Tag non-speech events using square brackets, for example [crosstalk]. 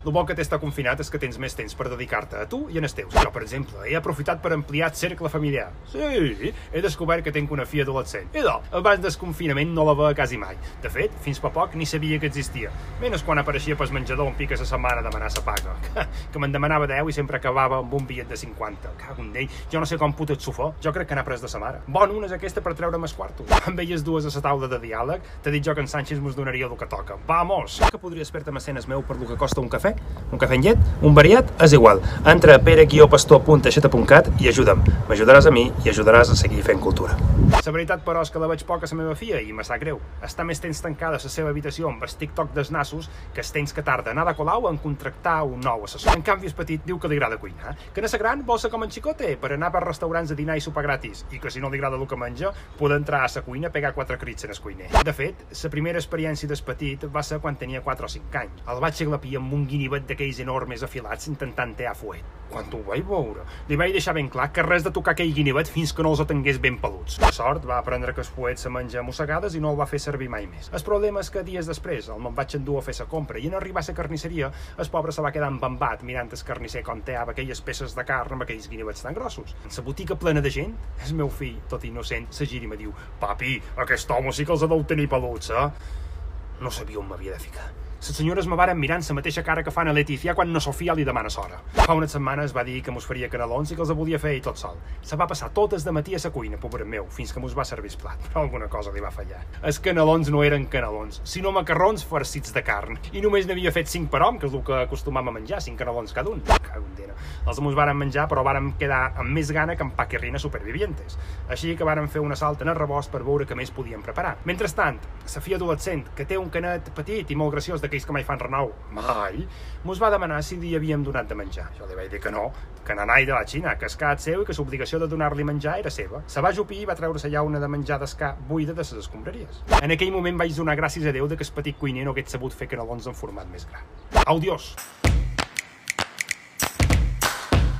El bo que té estar confinat és que tens més temps per dedicar-te a tu i en els teus. Jo, per exemple, he aprofitat per ampliar el cercle familiar. Sí, he descobert que tinc una filla adolescent. I do, abans del confinament no la veia quasi mai. De fet, fins fa poc ni sabia que existia. Menys quan apareixia pel menjador un pic a la setmana demanar sa paga. [laughs] Que me'n demanava 10 i sempre acabava amb un bitllet de 50. Cago en d'ell. Jo no sé com puta et sofó. Jo crec que n'ha pres de sa mare. Bon, una és aquesta per treure'm els quartos. [laughs] Amb elles dues a la taula de diàleg, t'he dit jo que en Sánchez mos donaria el que toca. Vamos! Que podries fer-te mecenes meu per lo que costa un cafè? Un cafè en llet? Un variat? És igual. Entra a pere-pastor.aixeta.cat i ajuda'm. M'ajudaràs a mi i ajudaràs a seguir fent cultura. La veritat, però, és que la veig poc a la meva filla i me sap greu. Està més temps tancada a la seva habitació amb el TikTok dels nassos que els temps que tarda anar de Colau en contractar un nou assessor. En canvi, és petit, diu que li agrada cuinar. Que la gran vol ser com en Xicote, per anar per restaurants a dinar i sopar gratis, i que si no li agrada el que menja, pot entrar a la cuina a pegar quatre crits en el cuiner. De fet, la primera experiència del petit va ser quan tenia 4 o 5 anys. El vaig aglapir amb un guinivet d'aquells enormes afilats intentant tear fuet. Quan ho vaig veure, li vaig deixar ben clar que res de tocar aquell guinivet fins que no els tingués ben peluts. De sort, va aprendre que el fuet se menja mossegades i no el va fer servir mai més. El problema és que dies després el me'n vaig endur a fer sa compra i en arribar a la carnisseria, el pobre se va quedar embambat mirant el carnisser com teava aquelles peces de carn amb aquells guinivets tan grossos. En la botiga plena de gent, el meu fill, tot innocent, se gira i me diu «Papi, aquest home sí que els ha deu tenir peluts, eh?» No sabia on m'havia de ficar. Les senyores me varen mirant la mateixa cara que fan a Leticia quan na Sofia li demana sora. Fa unes setmanes va dir que mos faria canelons i que els volia fer ell tot sol. Se va passar totes de matí a la cuina, pobre meu, fins que mos va servir el plat. Però alguna cosa li va fallar. Els canelons no eren canelons, sinó macarrons farcits de carn. I només n'havia fet 5 per hom, que és el que acostumam a menjar, 5 canelons cada un. Cago en dena. Els mos varen menjar, però varen quedar amb més gana que en paquirrines supervivientes. Així que varen fer un assalt en el rebost per veure què més podien preparar. Mentrestant, sa filla adolescent, que té un canet petit i molt graciós d'aquells que mai fan renou, mai, mos va demanar si li havíem donat de menjar. Jo li vaig dir que no, que nanai de la Xina, que escat seu i que l'obligació de donar-li menjar era seva. Se va jupir i va treure la llauna de menjar d'escar buida de les escombraries. En aquell moment vaig donar gràcies a Déu de que el petit cuiner no hagués sabut fer canelons en format més gran. Audiós!